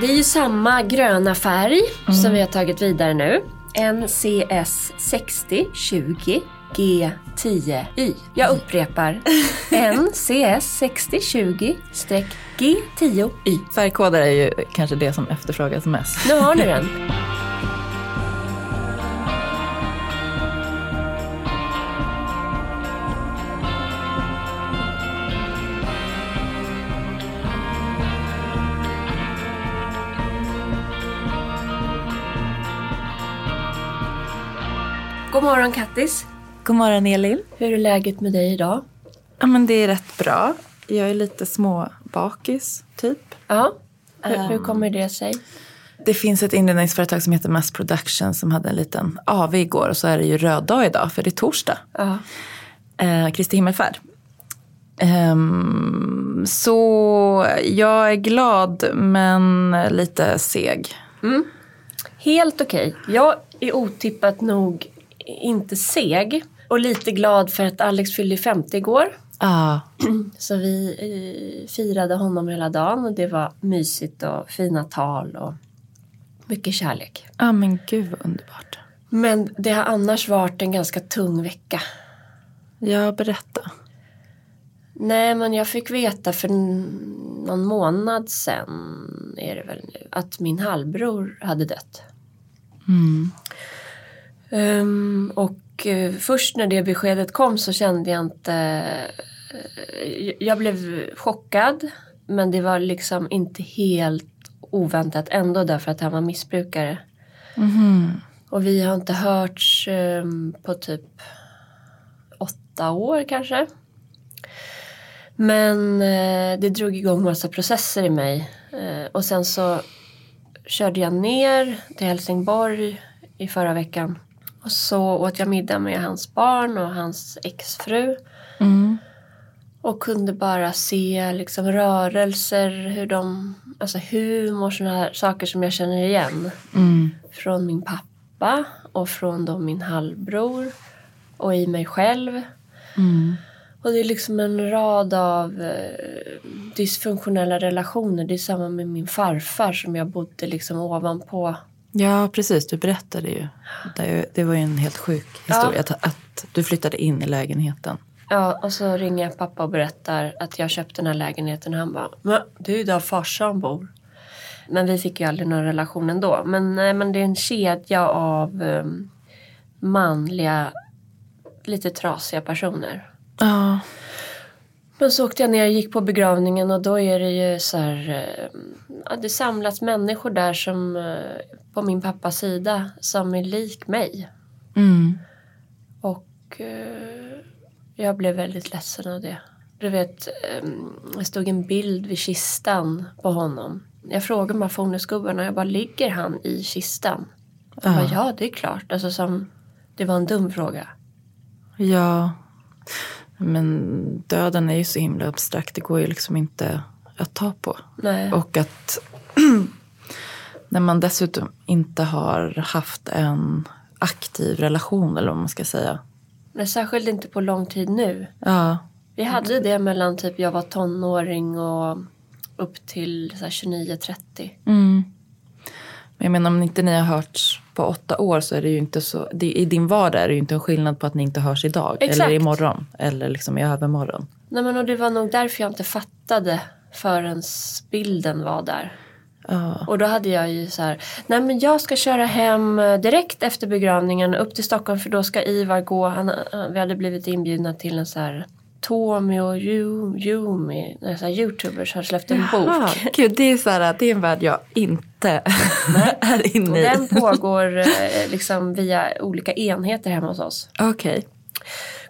Det är ju samma gröna färg som vi har tagit vidare nu. NCS 6020 G10Y. Jag upprepar. NCS 6020 G10Y. Färgkoder är ju kanske det som efterfrågas mest. Nu har ni den. Morgon Kattis. God morgon Elin. Hur är läget med dig idag? Ja men det är rätt bra. Jag är lite småbakis typ. Ja. Hur, hur kommer det sig? Det finns ett inredningsföretag som heter Mass Production som hade en liten AV igår och så är det ju röd dag idag för det är torsdag. Ja. Eh, Kristi himmelfärd. Ehm, så jag är glad men lite seg. Helt okej. Jag är otippat nog inte seg. Och lite glad för att Alex fyllde 50 igår. Ah, Så vi eh, firade honom hela dagen och det var mysigt och fina tal och mycket kärlek. ah, men gud vad underbart. Men det har annars varit en ganska tung vecka. Ja, berätta. Nej, men jag fick veta för någon månad sedan är det väl nu, att min halvbror hade dött. Mm. Ehm, och eh, först när det beskedet kom så kände jag inte... eh, jag blev chockad, men det var liksom inte helt oväntat ändå därför att han var missbrukare. Mhm. Och vi har inte hörts ehm, på typ åtta år kanske. Men eh, det drog igång massa processer i mig. Och sen så körde jag ner till Helsingborg i förra veckan. Och så åt jag middag med hans barn och hans exfru. Mm. Och kunde bara se liksom rörelser, hur de, alltså humor, sådana här saker som jag känner igen. Mm. Från min pappa och från då min halvbror och i mig själv. Mm. Och det är liksom en rad av eh, dysfunktionella relationer. Det är samma med min farfar som jag bodde liksom ovanpå. Ja, precis. Du berättade ju. Det, var ju en helt sjuk historia. Att, att du flyttade in i lägenheten. Ja, och så ringer jag pappa och berättar att jag köpt den här lägenheten. Han bara, men det är ju där farsan bor. Men vi fick ju aldrig någon relation ändå. Men, nej, men det är en kedja av eh, manliga, lite trasiga personer. Ja. Men så åkte jag ner och gick på begravningen och då är det ju så här, eh, ja, det samlas människor där som eh, på min pappas sida som är lik mig. Mm. Och eh, jag blev väldigt ledsen av det. Du vet, eh, det stod en bild vid kistan på honom. Jag frågade mafornesgubbarna, jag bara, ligger han i kistan? De bara, Ja. ja det är klart. Alltså som, det var en dum fråga. Ja. Men döden är ju så himla abstrakt. Det går ju liksom inte att ta på. Nej. Och att när man dessutom inte har haft en aktiv relation eller vad man ska säga. Men särskilt inte på lång tid nu. Ja, Vi hade det mellan typ jag var tonåring och upp till så här 29-30. Mm. Men jag menar om inte ni har hörts på åtta år så är det ju inte så. Det, I din vardag är det ju inte en skillnad på att ni inte hörs idag. Exakt. Eller imorgon. Eller liksom i övermorgon. Nej men och det var nog därför jag inte fattade förrän bilden var där. Ja. Och då hade jag ju så här, nej men jag ska köra hem eh, direkt efter begravningen upp till Stockholm för då ska Ivar gå, han, han- vi hade blivit inbjudna till en så här Tommy och Yumi, youtubers har släppt en Jaha, bok. Gud, det är, så här, det är en värld jag inte är Och inne i. den pågår eh, liksom via olika enheter hemma hos oss. Okej.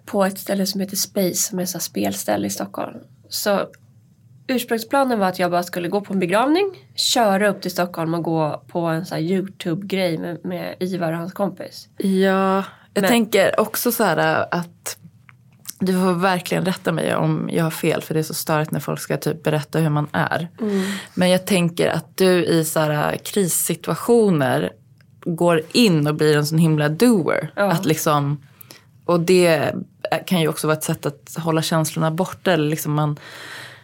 på ett ställe som heter Space som är ett spelställe i Stockholm. Så ursprungsplanen var att jag bara skulle gå på en begravning, köra upp till Stockholm och gå på en så här YouTube-grej med, med Ivar och hans kompis. Ja, jag Men- tänker också så här att du får verkligen rätta mig om jag har fel för det är så störigt när folk ska typ berätta hur man är. Men jag tänker att du i så här krissituationer går in och blir en sån himla doer. Ja. Att liksom, och det kan ju också vara ett sätt att hålla känslorna borta. Eller liksom man,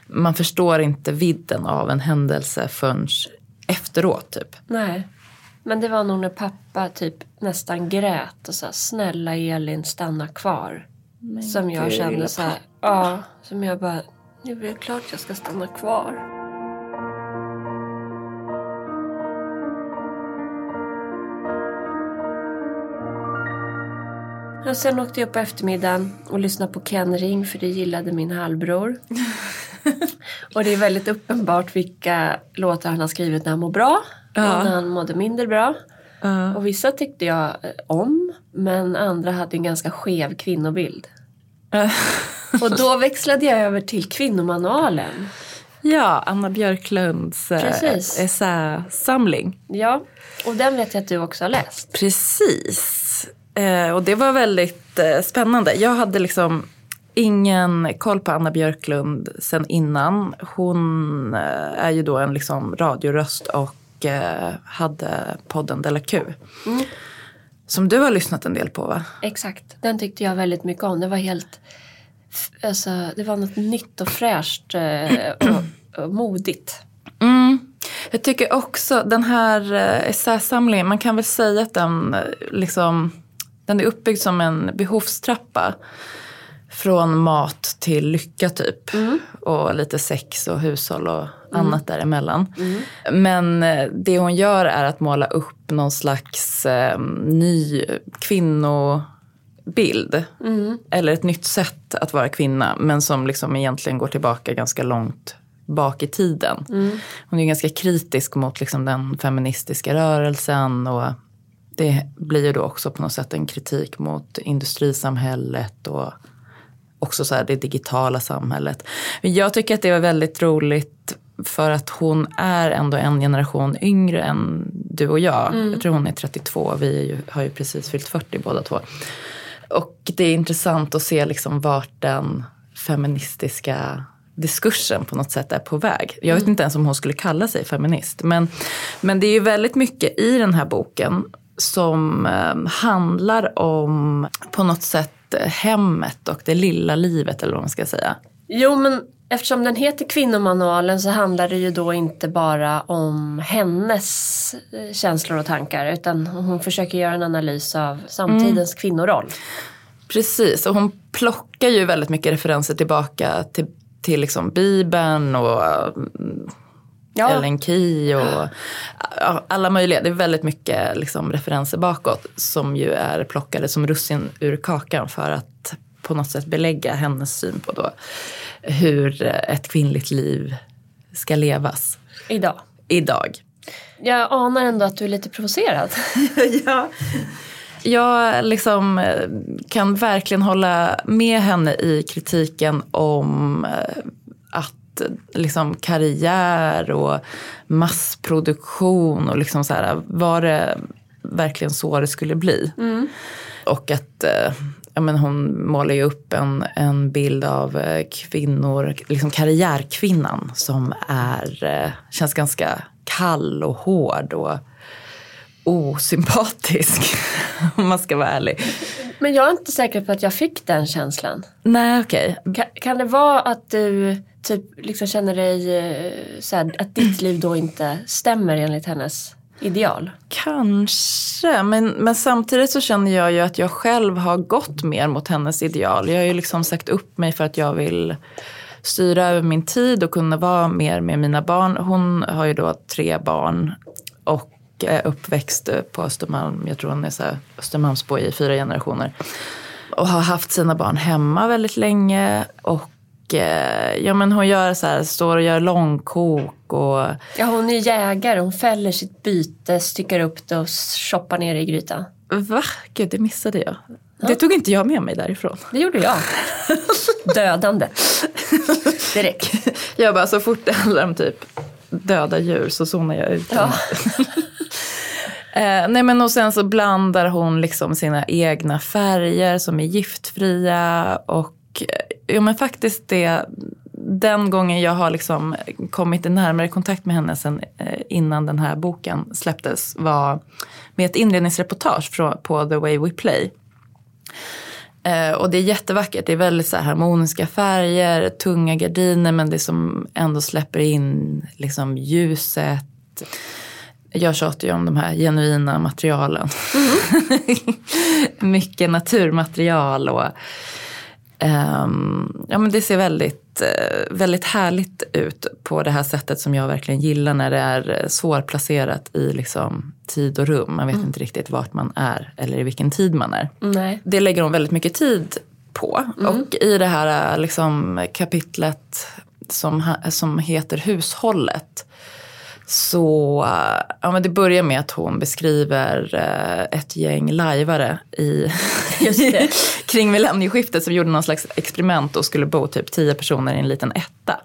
man förstår inte vidden av en händelse förrän efteråt typ. Nej. Men det var nog när pappa typ nästan grät och sa snälla Elin stanna kvar. som jag gud, kände så här, ja, som jag bara, nu är det klart jag ska stanna kvar. Och sen åkte jag på eftermiddagen och lyssnade på Ken Ring för det gillade min halvbror. och det är väldigt uppenbart vilka låtar han har skrivit när han mår bra Ja. och när han mådde mindre bra. Ja. Och vissa tyckte jag eh, om men andra hade en ganska skev kvinnobild. Och då växlade jag över till kvinnomanualen. Ja, Anna Björklunds eh, Precis. essäsamling. Ja, och den vet jag att du också har läst. Precis. Eh, och det var väldigt eh, spännande. Jag hade liksom ingen koll på Anna Björklund sen innan. Hon eh, är ju då en liksom radioröst och eh, hade podden Della Q. Mm. Som du har lyssnat en del på va? Exakt, den tyckte jag väldigt mycket om. Det var helt, alltså det var något nytt och fräscht eh, och, och modigt. Mm. Jag tycker också den här essäsamlingen, man kan väl säga att den, liksom, den är uppbyggd som en behovstrappa. Från mat till lycka typ. Och lite sex och hushåll och annat däremellan. Men eh, det hon gör är att måla upp någon slags eh, ny kvinnobild. Eller ett nytt sätt att vara kvinna. Men som liksom egentligen går tillbaka ganska långt bak i tiden. Hon är ganska kritisk mot liksom den feministiska rörelsen. Och det blir ju då också på något sätt en kritik mot industrisamhället och också så här det digitala samhället. Jag tycker att det var väldigt roligt för att hon är ändå en generation yngre än du och jag. Jag tror hon är 32, vi är ju, har ju precis fyllt 40 båda två. Och det är intressant att se liksom vart den feministiska diskursen på något sätt är på väg. Jag vet inte ens om hon skulle kalla sig feminist. Men, men det är ju väldigt mycket i den här boken som eh, handlar om på något sätt hemmet och det lilla livet eller vad man ska säga. Jo, men eftersom den heter Kvinnomanualen så handlar det ju då inte bara om hennes eh, känslor och tankar utan hon försöker göra en analys av samtidens kvinnoroll. Precis, och hon plockar ju väldigt mycket referenser tillbaka till, till liksom Bibeln och mm, Ja. Ellen Key och alla möjliga. Det är väldigt mycket liksom referenser bakåt som ju är plockade som russin ur kakan för att på något sätt belägga hennes syn på då hur ett kvinnligt liv ska levas Idag. idag. Jag anar ändå att du är lite provocerad. ja. Jag liksom kan verkligen hålla med henne i kritiken om eh, liksom karriär och massproduktion och liksom så här, var det verkligen så det skulle bli? Och att eh, ja, men hon målar ju upp en, en bild av eh, kvinnor, liksom karriärkvinnan som är, eh, känns ganska kall och hård och osympatisk om man ska vara ärlig. Men jag är inte säker på att jag fick den känslan. Nej okej. Kan, kan det vara att du typ liksom känner dig eh, så här, att ditt liv då inte stämmer enligt hennes ideal? Kanske, men, men samtidigt så känner jag ju att jag själv har gått mer mot hennes ideal. Jag har ju liksom sagt upp mig för att jag vill styra över min tid och kunna vara mer med mina barn. Hon har ju då tre barn och är uppväxt på Östermalm. Jag tror hon är så här Östermalmsbo i fyra generationer. Och har haft sina barn hemma väldigt länge. Och ja, men hon gör så här, står och gör långkok och Ja, hon är jägare. Hon fäller sitt byte, styckar upp det och shoppar ner i grytan. Va? Gud, det missade jag. Det tog inte jag med mig därifrån. Det gjorde jag. Dödande. Direkt. Jag bara, så fort det handlar om typ döda djur så zonar jag ut. Ja. Eh, nej men och sen så blandar hon liksom sina egna färger som är giftfria. Och eh, jo men faktiskt det, den gången jag har liksom kommit i närmare kontakt med henne sen eh, innan den här boken släpptes var med ett inledningsreportage från, på The Way We Play. Eh, och det är jättevackert. Det är väldigt så här harmoniska färger, tunga gardiner men det som ändå släpper in liksom ljuset Jag tjatar ju om de här genuina materialen. Mycket naturmaterial och ja, men det ser väldigt, uh, väldigt härligt ut på det här sättet som jag verkligen gillar när det är svårplacerat i liksom, tid och rum. Man vet mm. inte riktigt vart man är eller i vilken tid man är. Nej. Det lägger hon väldigt mycket tid på. Mm. Och i det här liksom, kapitlet som, som heter Hushållet så ja, men det börjar med att hon beskriver eh, ett gäng lajvare i, kring millennieskiftet som gjorde någon slags experiment och skulle bo typ tio personer i en liten etta.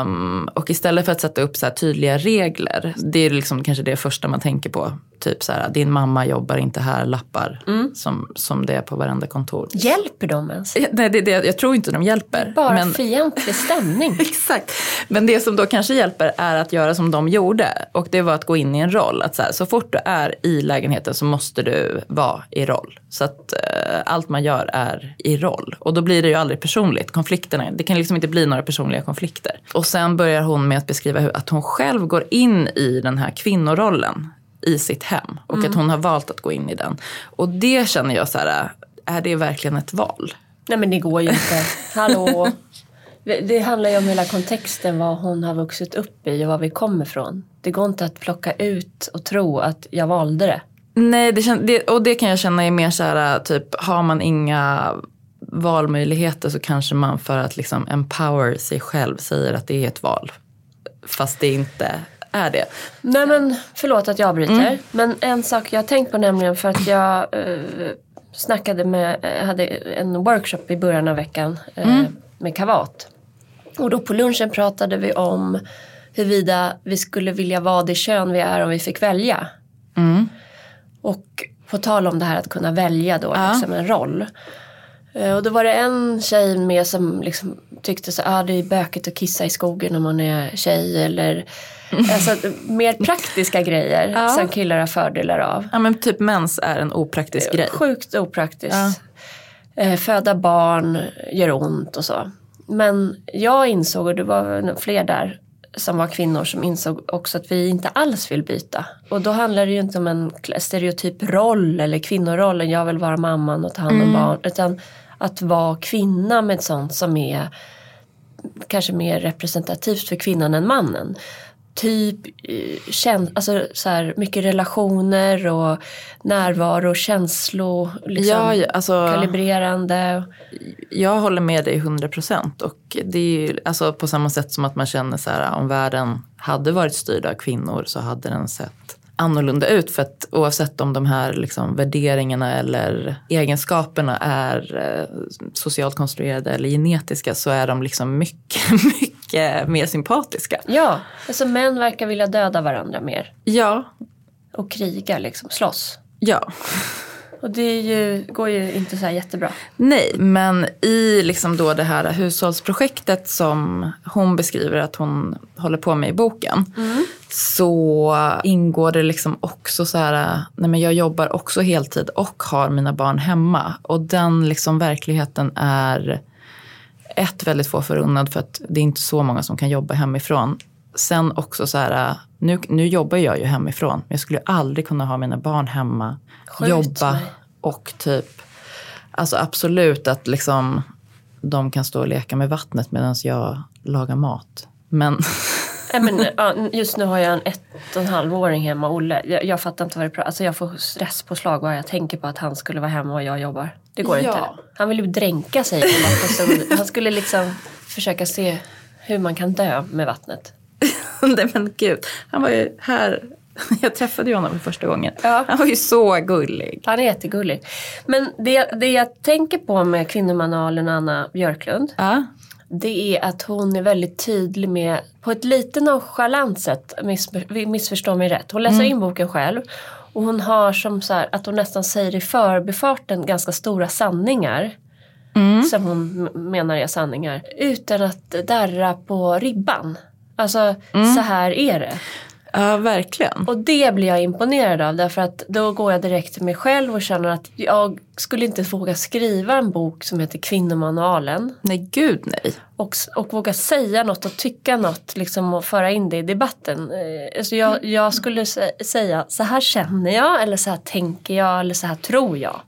Um, och istället för att sätta upp så tydliga regler, det är liksom kanske det första man tänker på. Typ så här, din mamma jobbar inte här, lappar. Mm. Som, som det är på varenda kontor. Hjälper de ens? Nej, det, det, jag tror inte de hjälper. Bara men... fientlig stämning. Exakt. Men det som då kanske hjälper är att göra som de gjorde. Och det var att gå in i en roll. Att så, här, så fort du är i lägenheten så måste du vara i roll. Så att uh, allt man gör är i roll. Och då blir det ju aldrig personligt. Konflikterna, det kan liksom inte bli några personliga konflikter. Och sen börjar hon med att beskriva hur att hon själv går in i den här kvinnorollen i sitt hem. Och mm. att hon har valt att gå in i den. Och det känner jag så här, är det verkligen ett val? Nej men det går ju inte. Hallå. Det handlar ju om hela kontexten, vad hon har vuxit upp i och var vi kommer ifrån. Det går inte att plocka ut och tro att jag valde det. Nej, det, det, och det kan jag känna är mer så här, typ har man inga valmöjligheter så kanske man för att liksom empower sig själv säger att det är ett val. Fast det inte är det. Nej men förlåt att jag avbryter. Mm. Men en sak jag har tänkt på nämligen för att jag eh, snackade med, eh, hade en workshop i början av veckan eh, mm. med Kavat. Och då på lunchen pratade vi om huruvida vi skulle vilja vara det kön vi är om vi fick välja. Mm. Och på tal om det här att kunna välja då ja. liksom en roll. Eh, och då var det en tjej med som liksom tyckte att ah, det är bökigt att kissa i skogen om man är tjej. Eller alltså, mer praktiska grejer ja. som killar har fördelar av. Ja men typ mens är en opraktisk grej. Sjukt opraktiskt. Ja. Eh, föda barn gör ont och så. Men jag insåg, och det var fler där som var kvinnor som insåg också att vi inte alls vill byta. Och då handlar det ju inte om en stereotyp roll eller kvinnorollen, jag vill vara mamman och ta hand om mm. barn. Utan att vara kvinna med sånt som är kanske mer representativt för kvinnan än mannen. Typ eh, alltså så här, mycket relationer och närvaro, känslo, liksom, ja, alltså, kalibrerande. Jag håller med dig 100 procent. Och det är ju alltså, på samma sätt som att man känner så här om världen hade varit styrd av kvinnor så hade den sett annorlunda ut. För att oavsett om de här liksom värderingarna eller egenskaperna är eh, socialt konstruerade eller genetiska så är de liksom mycket, mycket mer sympatiska. Ja, alltså män verkar vilja döda varandra mer. Ja. Och kriga liksom, slåss. Ja. Och det ju, går ju inte så här jättebra. Nej, men i liksom då det här hushållsprojektet som hon beskriver att hon håller på med i boken. Mm. Så ingår det liksom också så här, nej men jag jobbar också heltid och har mina barn hemma. Och den liksom verkligheten är ett väldigt få förunnad för att det är inte så många som kan jobba hemifrån. Sen också så här, nu, nu jobbar jag ju hemifrån. Men jag skulle aldrig kunna ha mina barn hemma Sköt jobba mig. och typ, alltså absolut att liksom de kan stå och leka med vattnet medan jag lagar mat. Men Nej, men, just nu har jag en ett och en halv åring hemma, Olle. Jag, jag fattar inte vad det är. Alltså jag får stresspåslag bara jag tänker på att han skulle vara hemma och jag jobbar. Det går ja. inte. Han vill ju dränka sig på vattnet. Han skulle liksom försöka se hur man kan dö med vattnet. Nej men gud, han var ju här Jag träffade ju honom för första gången. Ja. Han var ju så gullig. Han är jättegullig. Men det, det jag tänker på med kvinnomanualen Anna Björklund. Ja. Det är att hon är väldigt tydlig med, på ett lite nonchalant sätt, miss, missförstå mig rätt. Hon läser mm. in boken själv. Och hon har som så här, att hon nästan säger i förbifarten ganska stora sanningar. Mm. Som hon menar är sanningar. Utan att darra på ribban. Alltså mm. så här är det. Ja, verkligen. Och det blir jag imponerad av därför att då går jag direkt till mig själv och känner att jag skulle inte våga skriva en bok som heter Kvinnomanualen. Nej, gud nej. Och, och våga säga något och tycka något liksom, och föra in det i debatten. Eh, Alltså jag, jag skulle sä- säga så här känner jag eller så här tänker jag eller så här tror jag.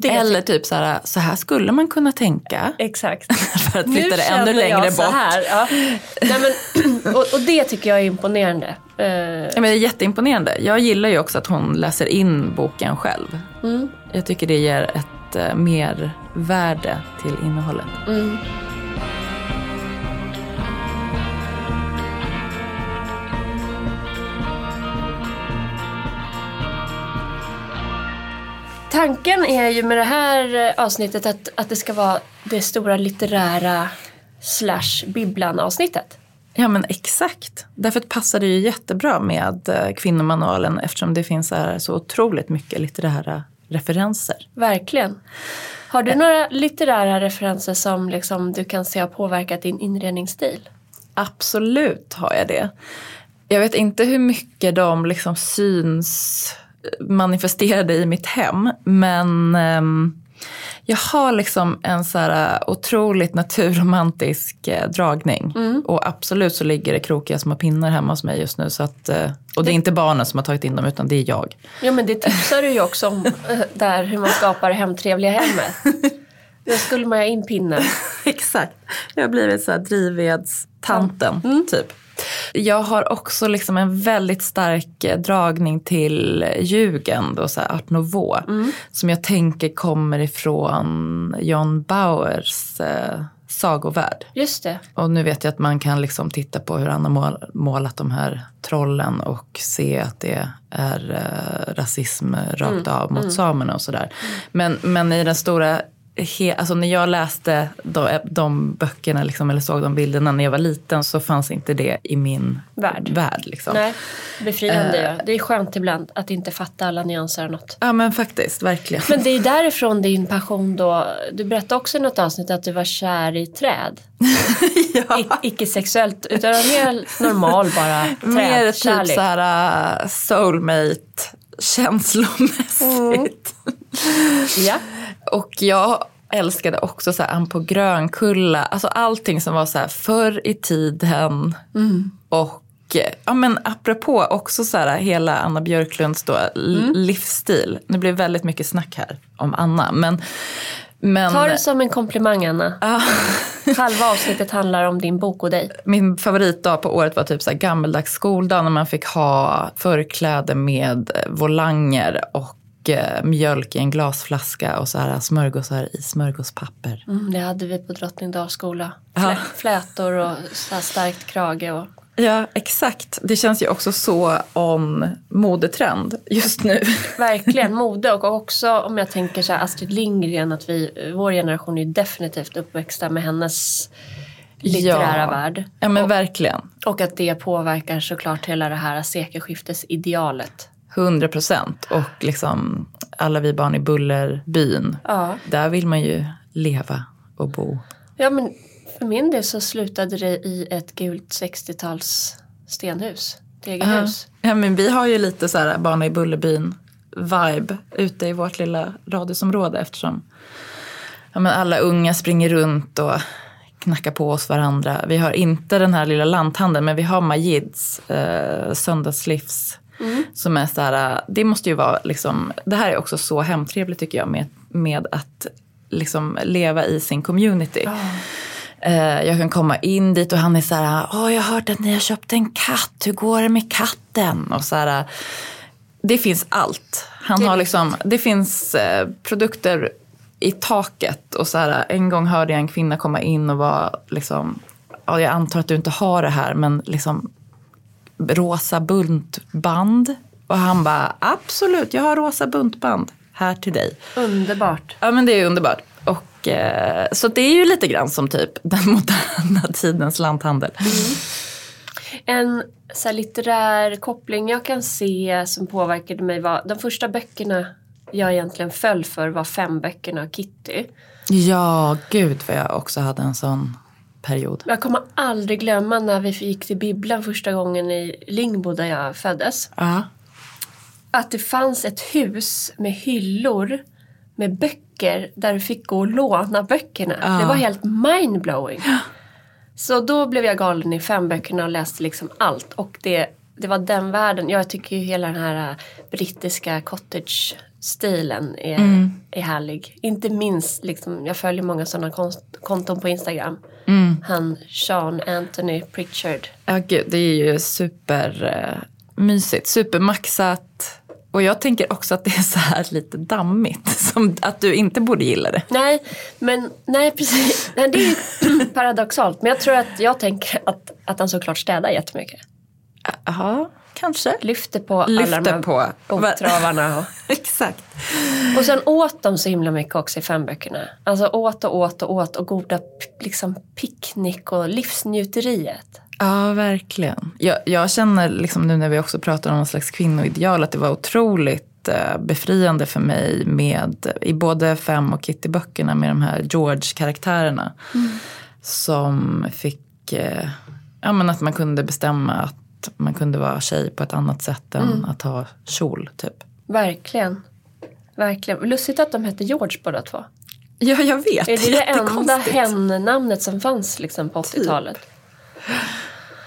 Det Eller typ så här, så här skulle man kunna tänka. Exakt. För att flytta det ännu längre bort. här. Ja. Nej, men, och, och det tycker jag är imponerande. Eh, Ja, men det är jätteimponerande. Jag gillar ju också att hon läser in boken själv. mm, Jag tycker det ger ett eh, mer värde till innehållet. mm. Tanken är ju med det här eh, avsnittet att, att det ska vara det stora litterära slash bibblan avsnittet. Ja men exakt. Därför passar det ju jättebra med eh, kvinnomanualen eftersom det finns så, otroligt mycket litterära referenser. Verkligen. Har du några litterära referenser som liksom du kan se har påverkat din inredningsstil? Absolut har jag det. Jag vet inte hur mycket de liksom syns manifesterade i mitt hem. Men ehm, jag har liksom en så här otroligt naturromantisk eh, dragning. Och absolut så ligger det krokiga små pinnar hemma hos mig just nu. Så att, eh, och det är inte barnen som har tagit in dem utan det är jag. Ja men det tipsar du ju också om eh, där hur man skapar hemtrevliga hemmet. Då skulle man ha in pinnen. Exakt. Jag har blivit så här drivvedstanten typ. Jag har också liksom en väldigt stark eh, dragning till jugend och så art nouveau. Som jag tänker kommer ifrån John Bauers eh, sagovärld. Just det. Och nu vet jag att man kan liksom titta på hur han har mål, målat de här trollen och se att det är eh, rasism rakt av mot samerna och sådär. Men, men i den stora, he, alltså när jag läste de, de böckerna liksom, eller såg de bilderna när jag var liten så fanns inte det i min Värld. värld liksom. Nej, befriande Eh. ja. Det är skönt ibland att inte fatta alla nyanser något. Ja men faktiskt, verkligen. Men det är därifrån din passion då. Du berättade också i något avsnitt att du var kär i träd. ja. I, icke sexuellt utan mer normal bara Mer typ trädkärlek. så här uh, soulmate känslomässigt. Ja. Och jag älskade också så här Ann på Grönkulla. Alltså allting som var så här förr i tiden. Och ja, men apropå också så här hela Anna Björklunds då, l- livsstil. Det blev väldigt mycket snack här om Anna. Men, men Ta det som en komplimang Anna. Halva avsnittet handlar om din bok och dig. min favoritdag på året var typ så här gammeldags skoldag när man fick ha förkläde med volanger och mjölk i en glasflaska och så här smörgåsar i smörgåspapper. Mm, det hade vi på Drottningdals skola. Ja. Flä, flätor och så starkt krage. Och... Ja, exakt. Det känns ju också så on modetrend just nu. Verkligen mode och också om jag tänker så här Astrid Lindgren att vi, vår generation är ju definitivt uppväxta med hennes litterära Ja. värld. Ja, men verkligen. Och att det påverkar såklart hela det här sekelskiftesidealet. 100 procent. Och liksom alla vi barn i Bullerbyn. Ja. Där vill man ju leva och bo. ja, men för min del så slutade det i ett gult 60-tals stenhus. Tegelhus. Ja, men vi har ju lite så här barn i Bullerbyn vibe ute i vårt lilla radhusområde eftersom ja, men alla unga springer runt och knackar på oss varandra. Vi har inte den här lilla lanthandeln men vi har Majids eh, söndagslivs som är så här, det måste ju vara liksom, det här är också så hemtrevligt tycker jag med, med att liksom leva i sin community. Eh, Jag kan komma in dit och han är så här, åh jag har hört att ni har köpt en katt, hur går det med katten? Och så här, det finns allt. Han Det har liksom, det finns eh, produkter i taket och så här, en gång hörde jag en kvinna komma in och vara liksom, ja, jag antar att du inte har det här men liksom rosa buntband. Och han bara, absolut jag har rosa buntband här till dig. Underbart. Ja men det är underbart. Och, eh, så det är ju lite grann som typ den moderna tidens lanthandel. En så här, litterär koppling jag kan se som påverkade mig var de första böckerna jag egentligen föll för var fem böckerna av Kitty. Ja, gud vad jag också hade en sån period. Jag kommer aldrig glömma när vi gick till bibblan första gången i Lingbo där jag föddes. Ja. Att det fanns ett hus med hyllor med böcker där du fick gå och låna böckerna. Ja. Det var helt mindblowing. Så då blev jag galen i fem böckerna och läste liksom allt. Och det, det var den världen. Jag tycker ju hela den här äh, brittiska cottage-stilen är, är härlig. Inte minst, liksom, jag följer många sådana konst- konton på Instagram. Han Sean Anthony Pritchard. Ja, gud, det är ju supermysigt, supermaxat. Och jag tänker också att det är så här lite dammigt, som att du inte borde gilla det. Nej, men nej precis. Nej, det är ju paradoxalt. Men jag tror att jag tänker att, att han såklart städar jättemycket. Ja, kanske. Lyfter på alla Lyfter de här på. boktravarna. Exakt. och sen åt de så himla mycket också i femböckerna. Alltså åt och åt och åt och goda liksom picknick och livsnjuteriet. Ja, verkligen. Jag, jag känner liksom nu när vi också pratar om någon slags kvinnoideal att det var otroligt eh, befriande för mig med i både Fem och Kitty-böckerna med de här George-karaktärerna. Som fick, eh, ja men att man kunde bestämma att man kunde vara tjej på ett annat sätt än att ha kjol typ. Verkligen. Verkligen. Lustigt att de hette George båda två. Ja, jag vet. Är det det enda hen-namnet som fanns liksom på 80-talet?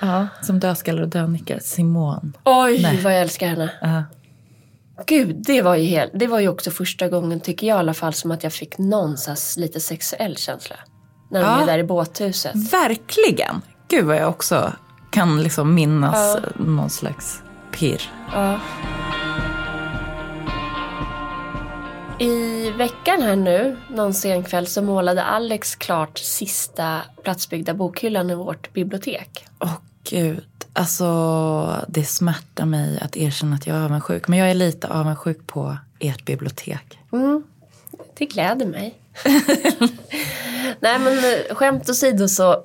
Ja, som dödskallar och dönickar. Simone. Oj, Nej. vad jag älskar henne. Ja. Gud, det var, ju helt, det var ju också första gången, tycker jag i alla fall, som att jag fick någon så lite sexuell känsla. När de Ja. är där i båthuset. Verkligen! Gud vad jag också kan liksom minnas Ja. någon slags pirr. Ja. I veckan här nu, någon sen kväll, så målade Alex klart sista platsbyggda bokhyllan i vårt bibliotek. Åh gud, alltså det smärtar mig att erkänna att jag är avundsjuk. Men jag är lite avundsjuk på ert bibliotek. Mm, det gläder mig. Nej men skämt åsido så,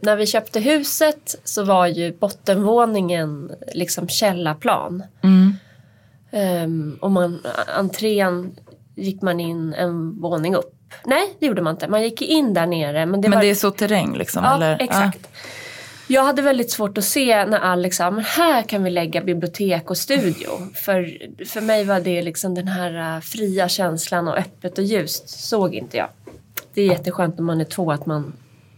när vi köpte huset så var ju bottenvåningen liksom källarplan. Mm. Ehm, och man, entrén gick man in en våning upp. Nej, det gjorde man inte. Man gick in där nere. Men det Men var... det är så terräng liksom? Ja, eller? exakt. Jag hade väldigt svårt att se när Alex sa, men här kan vi lägga bibliotek och studio. För, för mig var det liksom den här äh, fria känslan och öppet och ljust såg inte jag. Det är jätteskönt när man är två att man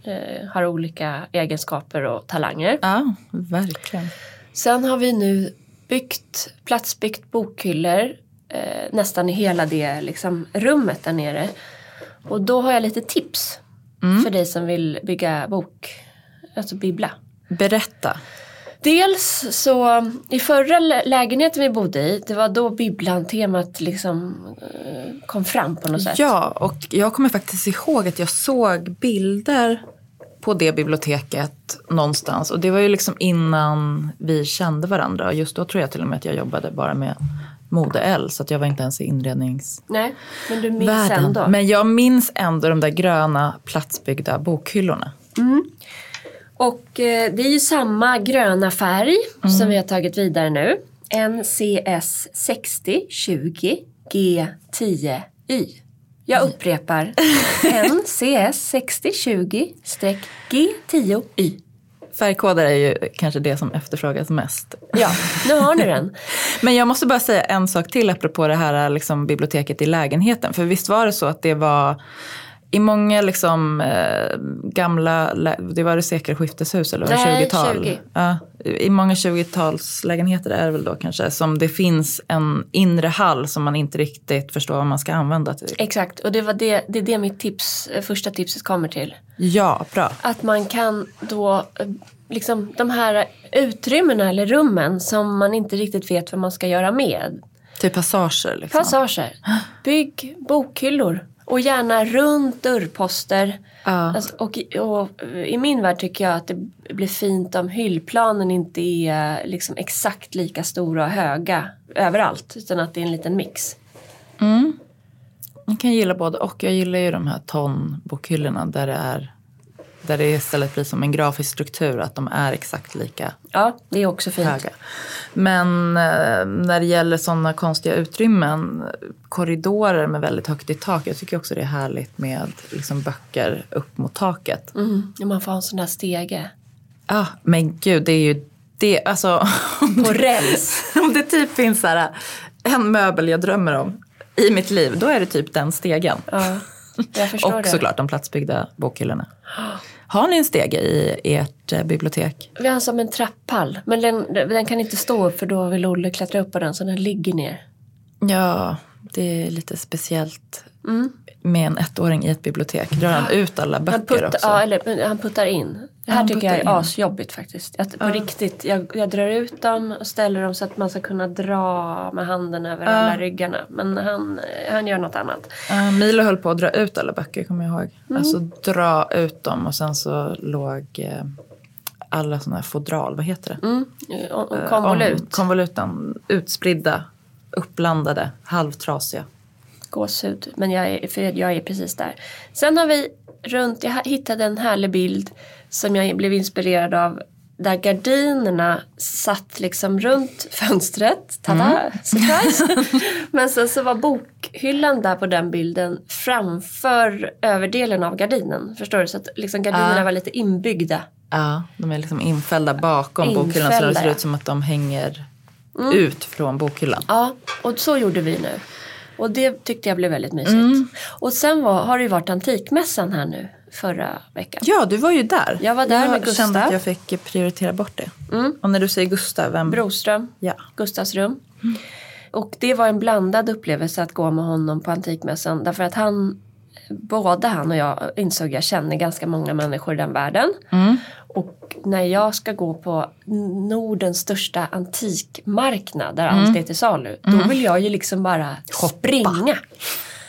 eh, har olika egenskaper och talanger. Ja, verkligen. Sen har vi nu byggt, platsbyggt bokhyllor eh, nästan i hela det liksom, rummet där nere. Och då har jag lite tips för dig som vill bygga bok, alltså bibbla. Berätta. Dels så i förra lä- lägenheten vi bodde i, det var då bibblan-temat liksom eh, kom fram på något sätt. Ja, och jag kommer faktiskt ihåg att jag såg bilder på det biblioteket någonstans. Och det var ju liksom innan vi kände varandra. Och just då tror jag till och med att jag jobbade bara med Mode L. Så att jag var inte ens i inredningsvärlden. Nej, men du minns ändå. Men jag minns ändå de där gröna platsbyggda bokhyllorna. Och eh, det är ju samma gröna färg som vi har tagit vidare nu. NCS 6020 G10Y. Jag upprepar. NCS 6020-G10Y. Färgkoder är ju kanske det som efterfrågas mest. Ja, nu har ni den. Men jag måste bara säga en sak till apropå det här liksom, biblioteket i lägenheten. För visst var det så att det var i många liksom, eh, gamla, det var det sekelskifteshus eller var det Nej, 20-tal? 20. Ja, I många 20-talslägenheter är det väl då kanske som det finns en inre hall som man inte riktigt förstår vad man ska använda till. Exakt, och det, var det, det är det mitt tips, eh, första tipset kommer till. Ja, bra. Att man kan då, eh, liksom de här utrymmena eller rummen som man inte riktigt vet vad man ska göra med. Till passager liksom. Passager. Bygg bokhyllor. Och gärna runt dörrposter. Ja. Alltså, och, i- och i min värld tycker jag att det blir fint om hyllplanen inte är liksom exakt lika stora och höga överallt. Utan att det är en liten mix. Jag kan gilla både och. Jag gillar ju de här tonbokhyllorna där det är Där det istället blir som en grafisk struktur, att de är exakt lika Ja, det är också fint. höga. Men eh, när det gäller sådana konstiga utrymmen, korridorer med väldigt högt i tak. Jag tycker också det är härligt med liksom, böcker upp mot taket. Mm. Man får ha en sån där stege. Ja, men gud, det är ju det. Alltså, På räls. om det typ finns så här, en möbel jag drömmer om i mitt liv, då är det typ den stegen. Ja, jag förstår Och det. såklart de platsbyggda bokhyllorna. Har ni en stege i ert eh, bibliotek? Vi har som en trapphall. Men den, den kan inte stå upp för då vill Olle klättra upp på den så den ligger ner. Ja, det är lite speciellt Mm. Med en ettåring i ett bibliotek. Drar han ut alla Han, böcker puttar, också? ja, eller, han puttar in. Det här Han tycker jag är in. asjobbigt faktiskt. Jag, på riktigt, jag, jag drar ut dem och ställer dem så att man ska kunna dra med handen över alla ryggarna. Men han, han gör något annat. Uh, Milo höll på att dra ut alla böcker, kommer jag ihåg. Mm. Alltså dra ut dem och sen så låg eh, alla sådana här fodral, vad heter det? Mm. Konvolut. Om, konvoluten, utspridda, uppblandade, halvtrasiga. Gåshud. Men jag är, för jag är precis där. Sen har vi runt, jag hittade en härlig bild som jag blev inspirerad av. Där gardinerna satt liksom runt fönstret. Tada! Surprise! Men sen så var bokhyllan där på den bilden framför överdelen av gardinen. Förstår du? Så att liksom gardinerna Ah. var lite inbyggda. Ja, de är liksom infällda bakom bokhyllan så Infällda, det ser. Mm. ut som att de hänger ut från bokhyllan. Ja, och så gjorde vi nu. Och det tyckte jag blev väldigt mysigt. Mm. Och sen var, har det ju varit Antikmässan här nu förra veckan. Ja, du var ju där. Jag var där jag med Gustav. kände att jag fick prioritera bort det. Mm. Och när du säger Gustav, vem? Broström, Ja. Gustavs rum. Och det var en blandad upplevelse att gå med honom på Antikmässan. Därför att han, både han och jag insåg jag känner ganska många människor i den världen. Mm. Och när jag ska gå på Nordens största antikmarknad där Mm. allt är till salu. Då vill jag ju liksom bara springa.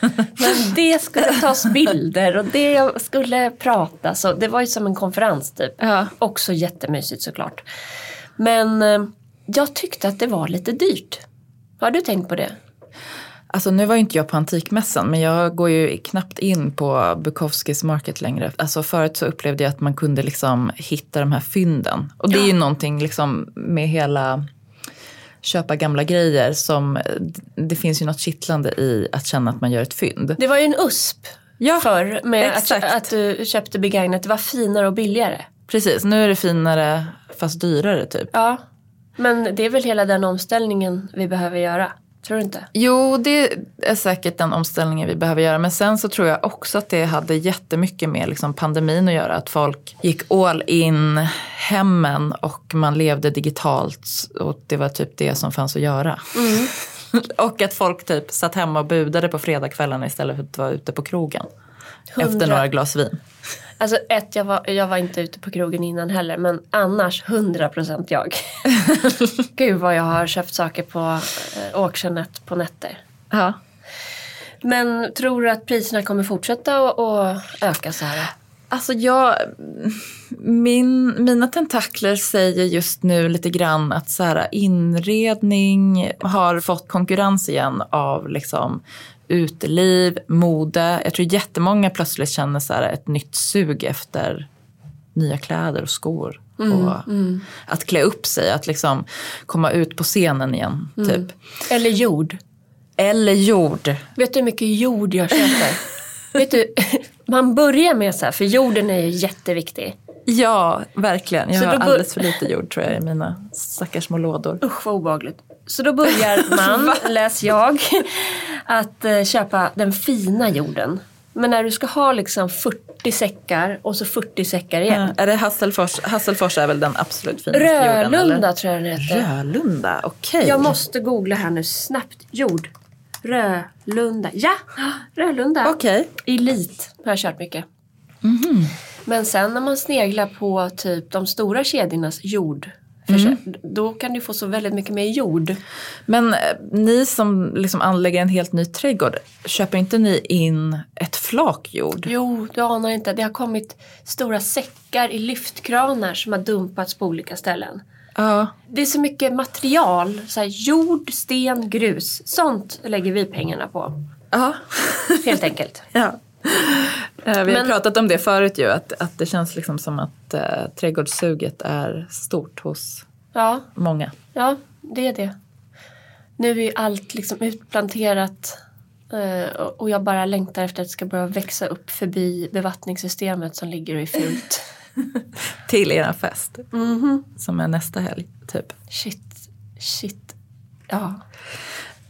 Men det skulle tas bilder och det skulle pratas. Och det var ju som en konferens typ. Ja. Också jättemysigt såklart. Men eh, jag tyckte att det var lite dyrt. Har du tänkt på det? Alltså nu var ju inte jag på Antikmässan men jag går ju knappt in på Bukowskis Market längre. Alltså förut så upplevde jag att man kunde liksom hitta de här fynden. Och det är ju någonting liksom med hela köpa gamla grejer som det finns ju något kittlande i att känna att man gör ett fynd. Det var ju en USP Ja, förr med att, att du köpte begagnat. Det var finare och billigare. Precis, nu är det finare fast dyrare typ. Ja, men det är väl hela den omställningen vi behöver göra. Tror du inte? Jo, det är säkert den omställningen vi behöver göra. Men sen så tror jag också att det hade jättemycket med liksom pandemin att göra. Att folk gick all in hemmen och man levde digitalt. Och det var typ det som fanns att göra. och att folk typ satt hemma och budade på fredagskvällarna istället för att vara ute på krogen. Efter Hundra. några glas vin. Alltså ett, jag var, jag var inte ute på krogen innan heller. Men annars 100% jag. Gud vad jag har köpt saker på eh, auctionet på nätter. Ja. Men tror du att priserna kommer fortsätta att öka så här? Alltså jag, min, mina tentakler säger just nu lite grann att så här, inredning har fått konkurrens igen av liksom uteliv, mode. Jag tror jättemånga plötsligt känner så här ett nytt sug efter nya kläder och skor. och Att klä upp sig, att liksom komma ut på scenen igen. Typ. Eller jord. Eller jord. Vet du hur mycket jord jag köper? Vet du, man börjar med så här, för jorden är ju jätteviktig. Ja, verkligen. Jag Så har alldeles för lite jord tror jag i mina stackars små lådor. Usch vad obehagligt. Så då börjar man, läs jag, att eh, köpa den fina jorden. Men när du ska ha liksom 40 säckar och så 40 säckar igen. Ja, är det Hasselfors? Hasselfors är väl den absolut finaste jorden? Rölunda tror jag den heter. Rölunda, okej. Jag måste googla här nu snabbt. Jord. Rölunda. Ja, Rölunda. Okej. Elit har jag kört mycket. Men sen när man sneglar på typ de stora kedjornas jord. Då kan du få så väldigt mycket mer jord. Men eh, ni som liksom anlägger en helt ny trädgård, köper inte ni in ett flak jord? Jo, du anar inte. Det har kommit stora säckar i lyftkranar som har dumpats på olika ställen. Ja. Det är så mycket material. Så här, jord, sten, grus. Sånt lägger vi pengarna på. Ja. Helt enkelt. ja. Eh, Vi har Men- pratat om det förut ju, att, att det känns liksom som att eh, trädgårdssuget är stort hos Ja, många. ja, det är det. Nu är ju allt liksom utplanterat eh, och jag bara längtar efter att det ska börja växa upp förbi bevattningssystemet som ligger och är fult. Till er fest, Mhm. som är nästa helg typ. Shit, shit. Ja.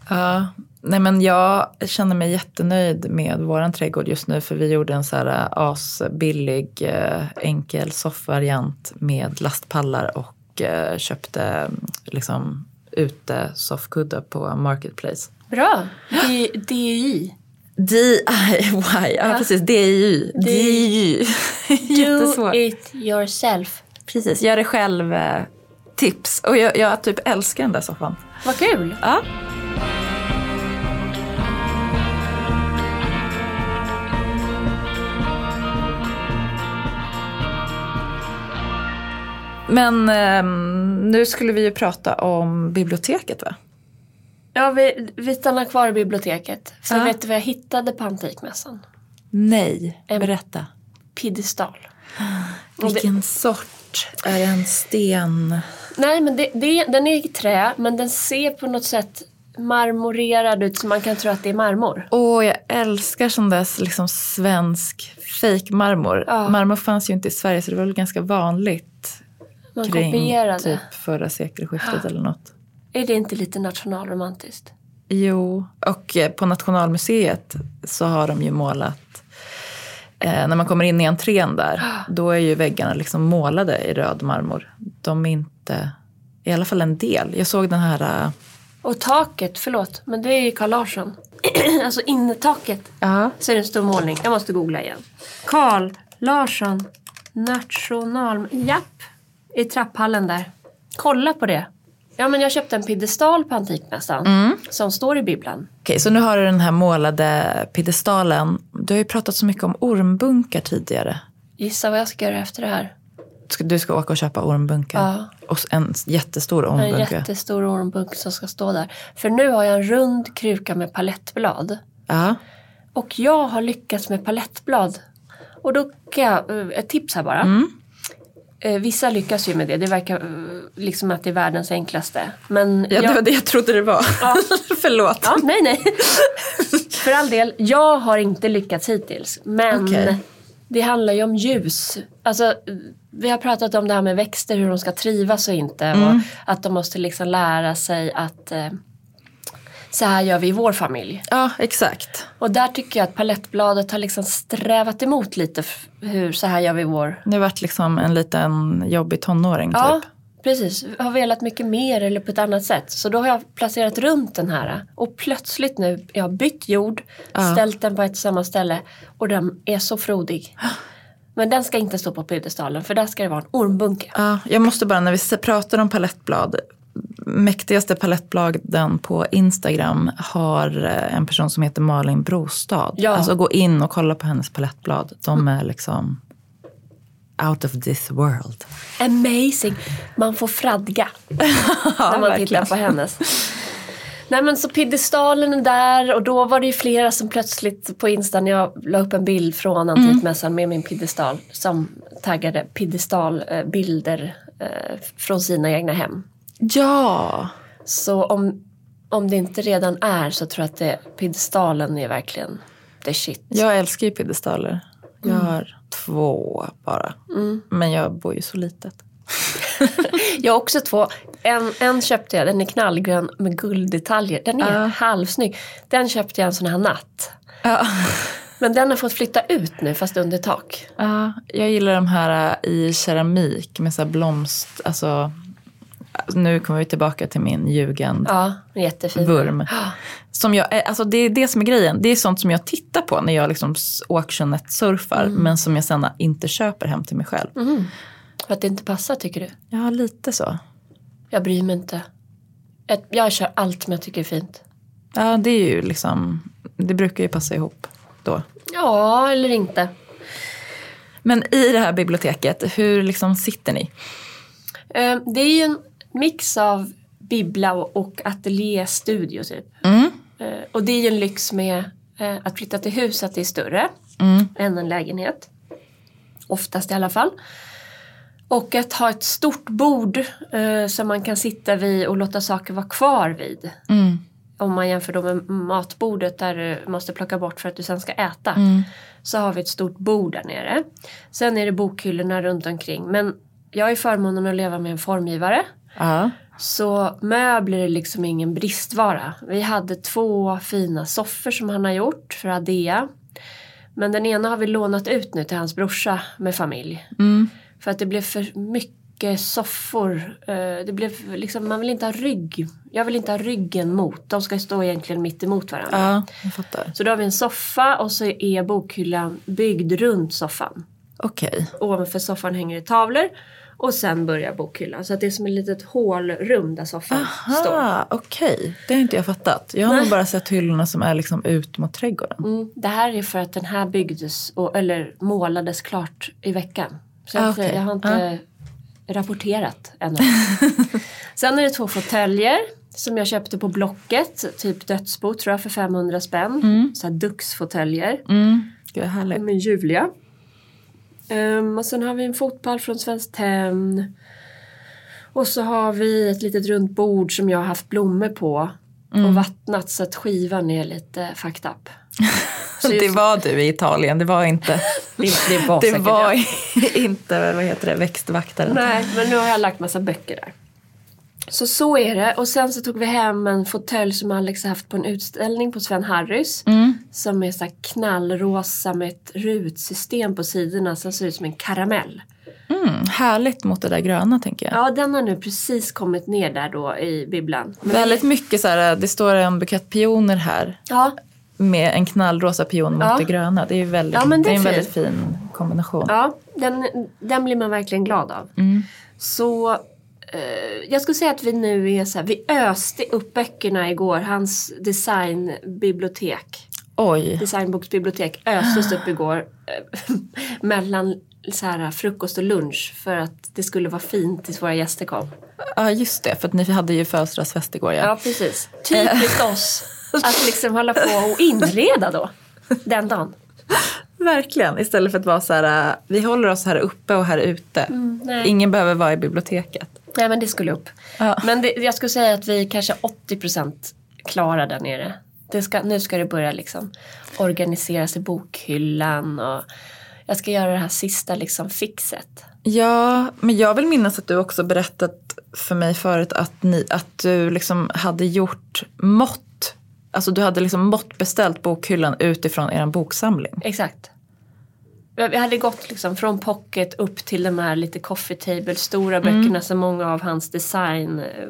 Ja, nej men jag känner mig jättenöjd med våran trädgård just nu för vi gjorde en så här äh, asbillig eh, enkel soffvariant med lastpallar och eh, köpte mm, liksom ute soffkuddar på Marketplace. Bra. DI. DIY, ja, precis, DIY. DIY. Do it yourself. Precis, gör det själv eh, tips. Och jag, jag typ älskar den där soffan. Vad kul. Ja. Men ehm, nu skulle vi ju prata om biblioteket va? Ja, vi, vi stannar kvar i biblioteket. För Ja. vet du vad jag hittade på Antikmässan? Nej, En- berätta. Piedestal. Och det- Vilken sort? Är det en sten? Nej, men det, det, den är i trä, men den ser på något sätt marmorerad ut så man kan tro att det är marmor. Åh, jag älskar sån där liksom svensk fejkmarmor. Ja. Marmor fanns ju inte i Sverige så det var väl ganska vanligt Kring kopierade. typ förra sekelskiftet eller något. Är det inte lite nationalromantiskt? Jo, och eh, på Nationalmuseet så har de ju målat eh, när man kommer in i entrén där, då är ju väggarna liksom målade i röd marmor. De är inte, i alla fall en del. Jag såg den här, eh, Och taket, förlåt, men det är ju Carl Larsson. alltså innetaket. ja, Så är det en stor målning. Jag måste googla igen. Carl Larsson national... Japp, i trapphallen där. Kolla på det. Ja, men jag köpte en piedestal på Antikmässan. Som står i bibblan. Okej, så nu har du den här målade piedestalen. Du har ju pratat så mycket om ormbunkar tidigare. Gissa vad jag ska göra efter det här. Du ska åka och köpa ormbunkar. Ja. Och en jättestor En ormbunke. jättestor ormbunk som ska stå där. För nu har jag en rund kruka med palettblad. Ja. Och jag har lyckats med palettblad. Och då kan jag, eh, ett tips här bara. Mm. Eh, Vissa lyckas ju med det. Det verkar eh, liksom att det är världens enklaste. Men ja, det jag, var det jag trodde det var. Ja. Förlåt. Ja, nej, nej. För all del, jag har inte lyckats hittills. Men Okej. det handlar ju om ljus. Alltså, vi har pratat om det här med växter, hur de ska trivas och inte. Mm. Och att de måste liksom lära sig att eh, så här gör vi i vår familj. Ja, exakt. Och där tycker jag att palettbladet har liksom strävat emot lite hur så här gör vi i vår. Det har varit liksom en liten jobbig tonåring Ja, typ. precis. Har velat mycket mer eller på ett annat sätt. Så då har jag placerat runt den här. Och plötsligt nu, jag har bytt jord, Ja. ställt den på ett samma ställe och den är så frodig. Men den ska inte stå på piedestalen för där ska det vara en ormbunke. Ja, jag måste bara, när vi pratar om palettblad. Mäktigaste palettbladen på Instagram har eh, en person som heter Malin Brostad. Ja. Alltså gå in och kolla på hennes palettblad. De är liksom out of this world. Amazing! Man får fradga när man tittar på hennes. Nej men så piedestalen är där och då var det ju flera som plötsligt på Insta när jag la upp en bild från Antikmässan med min piedestal som taggade piedestalbilder eh, från sina egna hem. Ja, Så om, om det inte redan är så tror jag att det, piedestalen är verkligen the shit. jag älskar ju piedestaler. Jag har två bara. Men jag bor ju så litet. Jag har också två. En, en köpte jag, den är knallgrön med gulddetaljer. Den är Ja. halvsnygg. Den köpte jag en sån här natt. Ja. Men den har fått flytta ut nu fast under tak. Ja, jag gillar de här äh, i keramik med så här blomst. Alltså, nu kommer vi tillbaka till min jugend. Ja, jättefin. Vurm. Som jag, eh, alltså det är det som är grejen. Det är sånt som jag tittar på när jag liksom auctionet-surfar. Men som jag sen inte köper hem till mig själv. För att det inte passar tycker du? Ja, lite så. Jag bryr mig inte. Jag, jag kör allt som jag tycker är fint. Ja, det är ju liksom, det brukar ju passa ihop då. Ja, eller inte. Men i det här biblioteket, hur liksom sitter ni? Eh, Det är ju en mix av bibbla och- ateljéstudio typ. Mm. Eh, Och det är ju en lyx med eh, att flytta till hus att det är större. Mm. än en lägenhet. Oftast i alla fall. Och att ha ett stort bord eh, som man kan sitta vid och låta saker vara kvar vid. Mm. Om man jämför då med matbordet där du måste plocka bort för att du sen ska äta. Mm. Så har vi ett stort bord där nere. Sen är det bokhyllorna runt omkring. Men jag ju förmånen att leva med en formgivare. Ja. Så möbler är liksom ingen bristvara. Vi hade två fina soffor som han har gjort för Adea. Men den ena har vi lånat ut nu till hans brorsa med familj. Mm. För att det blev för mycket soffor. Eh, Det blev liksom, man vill inte ha rygg. Jag vill inte ha ryggen mot. De ska stå egentligen mitt emot varandra. ja, jag fattar. Så då har vi en soffa och så är bokhyllan byggd runt soffan. Okej. Ovanför soffan hänger det tavlor. Och sen börjar bokhyllan. Så att det är som ett litet hålrum där soffan står. Aha, okej. Det har inte jag fattat. Jag har Nej. nog bara sett hyllorna som är liksom ut mot trädgården. Mm, det här är för att den här byggdes, och, eller målades klart i veckan. Så Ah, okej. jag har inte rapporterat ännu. Sen är det två fåtöljer som jag köpte på Blocket. Typ dödsbo tror jag för 500 spänn. Så här Dux-fåtöljer. Mm. Gud, härligt. Med Julia. Ehm, och sen har vi en fotpall från Svenskt Tenn. Och så har vi ett litet runt bord som jag har haft blommor på. Och vattnat så att skivan är lite fucked up. Så Det var du i Italien, det var inte, det, det var det var inte vad heter det, växtvaktaren. Nej, men nu har jag lagt massa böcker där. Så så är det. Och sen så tog vi hem en fåtölj som Alex har haft på en utställning på Sven Harrys. Mm. Som är så här knallrosa med ett rutsystem på sidorna som ser ut som en karamell. Mm, härligt mot det där gröna tänker jag. Ja, den har nu precis kommit ner där då i bibblan. Men- Väldigt mycket så här, det står en bukett pioner här Ja, med en knallrosa pion mot Ja. det gröna. Det är, väldigt, Ja, det det är är en väldigt fin kombination. ja den, den blir man verkligen glad av. Mm. Så eh, jag skulle säga att vi nu är så här, vi öste upp böckerna igår. Hans designbibliotek. Oj, designboksbibliotek östes upp igår eh, mellan så här, frukost och lunch för att det skulle vara fint tills våra gäster kom. ja just det, för att ni hade ju födelsedagsfest igår ja. Ja, precis. Typiskt oss att liksom hålla på och inreda då, den dagen. Verkligen, istället för att vara så här, äh, vi håller oss här uppe och här ute. Mm. Ingen behöver vara i biblioteket. Nej, men det skulle upp. Ja. Men det, jag skulle säga att vi kanske 80% klara där nere. Det ska, nu ska det börja liksom organiseras i bokhyllan och jag ska göra det här sista liksom fixet. Ja, men jag vill minnas att du också berättat för mig förut att, ni, att du liksom hade gjort mått. Alltså du hade liksom måttbeställt bokhyllan utifrån er boksamling. Exakt. Vi hade gått liksom från pocket upp till de här lite coffee table stora böckerna som många av hans design eh,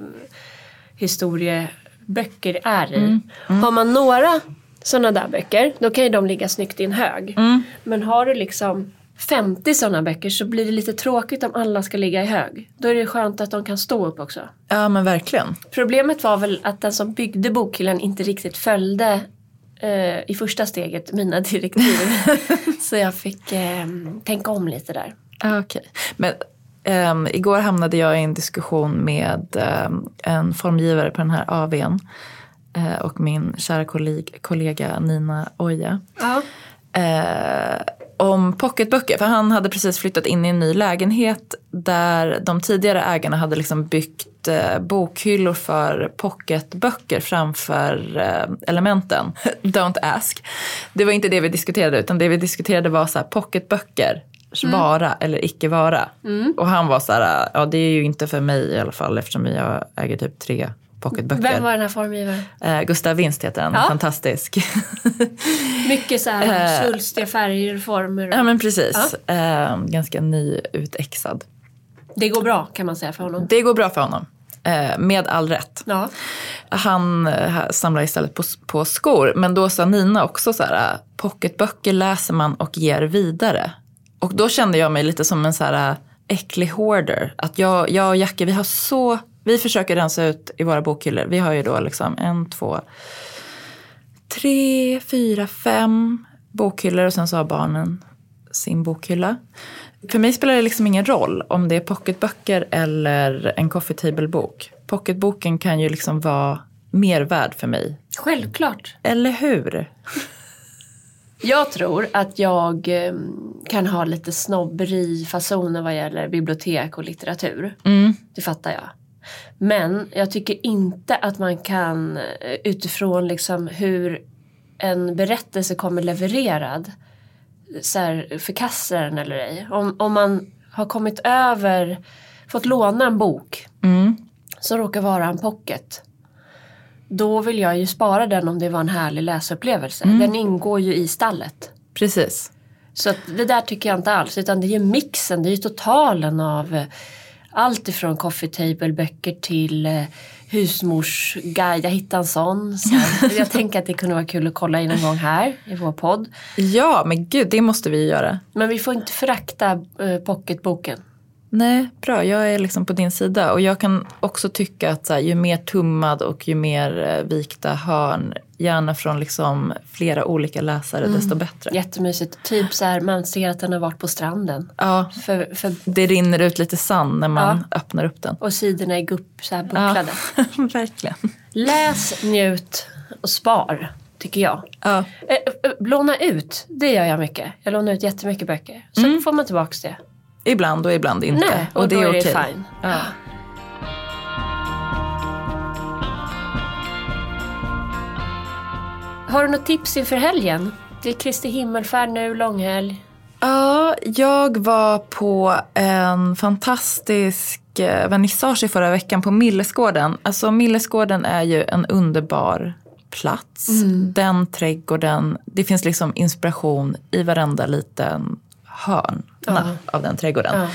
historieböcker är i. Har man några sådana där böcker då kan ju de ligga snyggt i en hög. Men har du liksom 50 sådana böcker så blir det lite tråkigt om alla ska ligga i hög. Då är det skönt att de kan stå upp också. Ja men verkligen. Problemet var väl att den som byggde bokhyllan inte riktigt följde eh, i första steget mina direktiv. så jag fick eh, tänka om lite där. Ah, Okej. Men ehm, igår hamnade jag i en diskussion med ehm, en formgivare på den här AWn. eh, och min kära kolleg, kollega Nina Oja. Ja. eh, om pocketböcker. För han hade precis flyttat in i en ny lägenhet där de tidigare ägarna hade liksom byggt eh, bokhyllor för pocketböcker framför eh, elementen. Don't ask. Det var inte det vi diskuterade utan det vi diskuterade var så här, pocketböcker. Vara eller icke vara. Och han var så här, ja det är ju inte för mig i alla fall eftersom jag äger typ tre pocketböcker. Vem var den här formgivaren? Eh, Gustav Winst heter han, Ja. fantastisk. Mycket så här svulstiga färger och former. ja men precis, eh, ganska nyutexad. Det går bra kan man säga för honom. Det går bra för honom, eh, med all rätt. Ja. Han eh, samlar istället på, på skor, men då sa Nina också så här, eh, pocketböcker läser man och ger vidare. Och då kände jag mig lite som en så här äcklig hoarder. Att jag, jag och Jackie, vi har så, vi försöker rensa ut i våra bokhyllor. Vi har ju då liksom en, två, tre, fyra, fem bokhyllor och sen så har barnen sin bokhylla. För mig spelar det liksom ingen roll om det är pocketböcker eller en coffee table-bok. Pocketboken kan ju liksom vara mer värd för mig. Självklart. Eller hur? Jag tror att jag eh, kan ha lite snobberi-fasoner vad gäller bibliotek och litteratur. Mm. Det fattar jag. Men jag tycker inte att man kan eh, utifrån liksom hur en berättelse kommer levererad så här, förkasta den eller ej. Om, om man har kommit över, fått låna en bok Mm. som råkar vara en pocket. Då vill jag ju spara den om det var en härlig läsupplevelse. Den ingår ju i stallet. Precis. Så det där tycker jag inte alls. Utan det är ju mixen, det är ju totalen av allt ifrån coffee table-böcker till eh, husmorsguide. Jag hittade en sån. Så jag tänker att det kunde vara kul att kolla in en gång här i vår podd. Ja, men gud, det måste vi göra. Men vi får inte förakta eh, pocketboken. Nej, bra. Jag är liksom på din sida. Och jag kan också tycka att så här, ju mer tummad och ju mer eh, vikta hörn, gärna från liksom flera olika läsare, desto bättre. Jättemysigt. Typ så här, man ser att den har varit på stranden. Ja, För, för, det rinner ut lite sand när man öppnar upp den. och sidorna är gupp, så här bucklade. Verkligen. Läs, njut och spar, tycker jag. Ja. Eh, eh, Låna ut, det gör jag mycket. Jag lånar ut jättemycket böcker. Så får man tillbaka det. Ibland och ibland inte. Nej, och, det då är är det okej. fine. Har du något tips inför helgen? Det är Kristi himmelfärd nu, långhelg. Ja, jag var på en fantastisk eh, vernissage i förra veckan på Millesgården. Alltså Millesgården är ju en underbar plats. Den trädgården, det finns liksom inspiration i varenda liten hörn Ja. av den trädgården. Ja.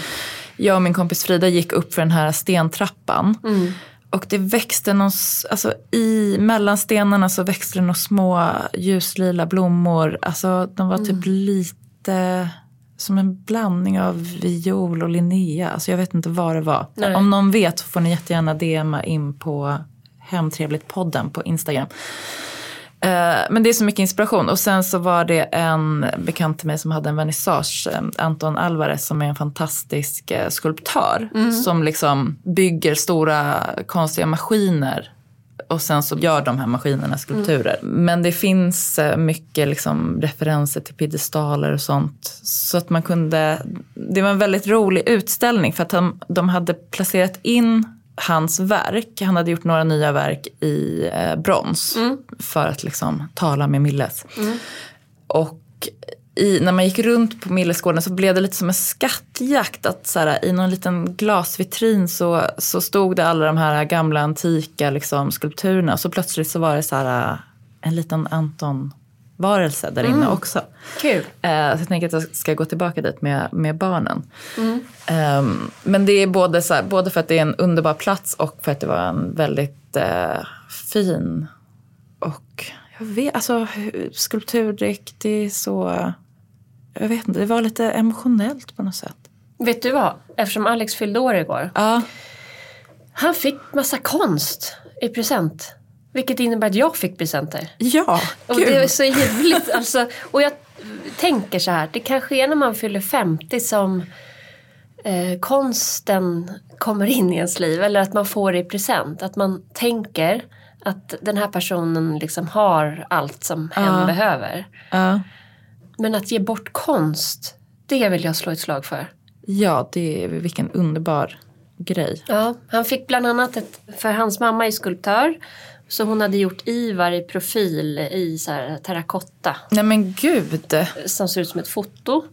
Jag och min kompis Frida gick upp för den här stentrappan. Mm. Och det växte någon, alltså i mellan stenarna så växte det några små ljuslila blommor. Alltså de var Mm. typ lite som en blandning av viol och linnea. Alltså jag vet inte vad det var. Nej. Om någon vet så får ni jättegärna DMa in på Hemtrevligt-podden på Instagram. Eh, Men det är så mycket inspiration. Och sen så var det en bekant till mig som hade en vernissage, eh, Anton Alvarez, som är en fantastisk eh, skulptör. Som liksom bygger stora konstiga maskiner. Och sen så gör de här maskinerna skulpturer. Men det finns mycket liksom referenser till piedestaler och sånt. Så att man kunde, det var en väldigt rolig utställning för att han, de hade placerat in hans verk, han hade gjort några nya verk i eh, brons för att liksom tala med Milles. Och i, när man gick runt på Millesgården så blev det lite som en skattjakt. Att så här, I någon liten glasvitrin så, så stod det alla de här gamla antika liksom, skulpturerna. Och så plötsligt så var det så här, en liten Anton-varelse där inne också. Kul. Eh, så jag tänker att jag ska gå tillbaka dit med, med barnen. Ehm, men det är både, så här, både för att det är en underbar plats och för att det var en väldigt eh, fin och jag vet, alltså hur- skulpturdräkt, det är så... Jag vet inte, det var lite emotionellt på något sätt. Vet du vad? Eftersom Alex fyllde år igår. Ja, Han fick massa konst i present. Vilket innebär att jag fick presenter. ja Och gud. det är så ljuvligt. Alltså, och jag tänker så här, det kanske är när man fyller 50 som eh, konsten kommer in i ens liv. Eller att man får det i present. Att man tänker att den här personen liksom har allt som hen Ja. behöver. Ja. Men att ge bort konst, det vill jag slå ett slag för. ja, det är vilken underbar grej. Ja, han fick bland annat ett, för hans mamma är skulptör. Så hon hade gjort Ivar i profil i så här terrakotta. Nej men gud. Som ser ut som ett foto.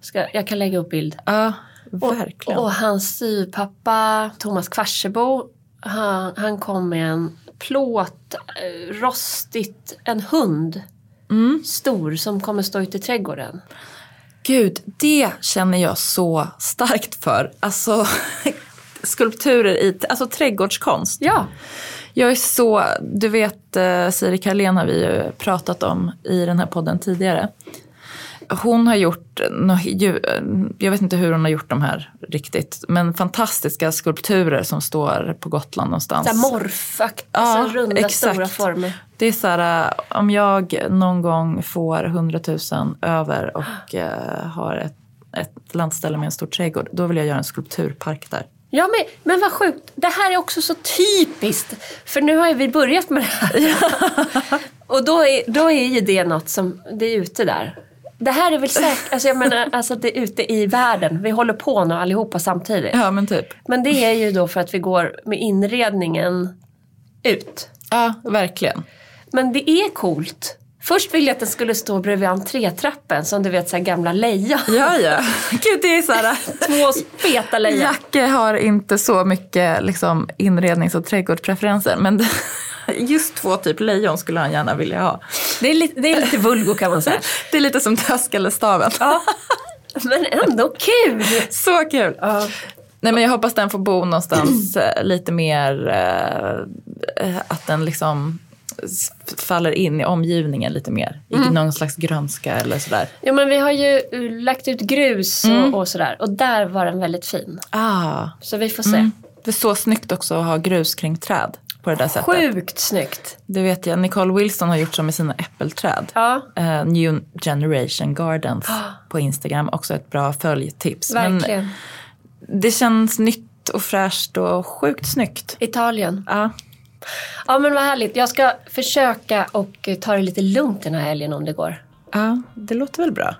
Ska, jag kan lägga upp bild. Ja, Och, verkligen. och hans styvpappa Thomas Kvarsebo. Han, han kom med en plåt, eh, rostigt, en hund. Mm. Stor som kommer stå ute i trädgården. Gud, det känner jag så starkt för. Alltså skulpturer i, alltså trädgårdskonst. Ja, Jag är så, du vet eh, Siri Karlén har vi ju pratat om i den här podden tidigare. Hon har gjort, ju- jag vet inte hur hon har gjort de här riktigt, men fantastiska skulpturer som står på Gotland någonstans. så morfakt, Ja, alltså runda exakt. stora former. Det är så här, äh, om jag någon gång får 100 000 över och eh, har ett, ett landställe med en stor trädgård, då vill jag göra en skulpturpark där. Ja men, men vad sjukt, det här är också så typiskt. För nu har ju vi börjat med det här. Och då är, då är ju det något som, det är ute där. Det här är väl säkert, alltså jag menar alltså det är ute i världen. Vi håller på nu allihopa samtidigt. Ja men typ. Men det är ju då för att vi går med inredningen ut. Ja, verkligen. Men det är coolt. Först ville jag att den skulle stå bredvid entrétrappen som du vet så här gamla lejon. Ja, ja. Gud, det är så här... Två feta lejon. Jacke har inte så mycket liksom, inrednings och trädgårdspreferenser. Men just två typ lejon skulle han gärna vilja ha. Det är lite, det är lite vulgo kan man säga. Det är lite som dödskallestaven. Ja. Men ändå kul! Så kul! Ja. Nej men jag hoppas den får bo någonstans eh, lite mer, eh, att den liksom faller in i omgivningen lite mer. I någon slags grönska eller sådär. Ja men vi har ju uh, lagt ut grus och, och sådär. Och där var den väldigt fin. Ah, Så vi får se. mm. Det är så snyggt också att ha grus kring träd på det där sättet. Sjukt snyggt. Det vet jag, Nicole Wilson har gjort så med sina äppelträd. Ja, Eh, New Generation Gardens på Instagram, också ett bra följtips. verkligen. Men det känns nytt och fräscht och sjukt snyggt. Italien. Ja. Ja men vad härligt. Jag ska försöka och eh, ta det lite lugnt den här helgen om det går. ja, det låter väl bra.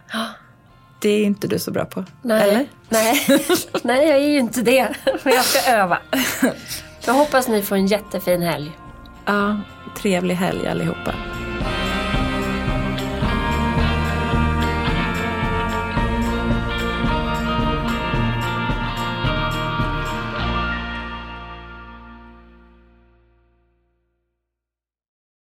Det är inte du så bra på. Nej, Eller? nej. nej jag är ju inte det. Men jag ska öva. Jag hoppas ni får en jättefin helg. Ja, trevlig helg allihopa.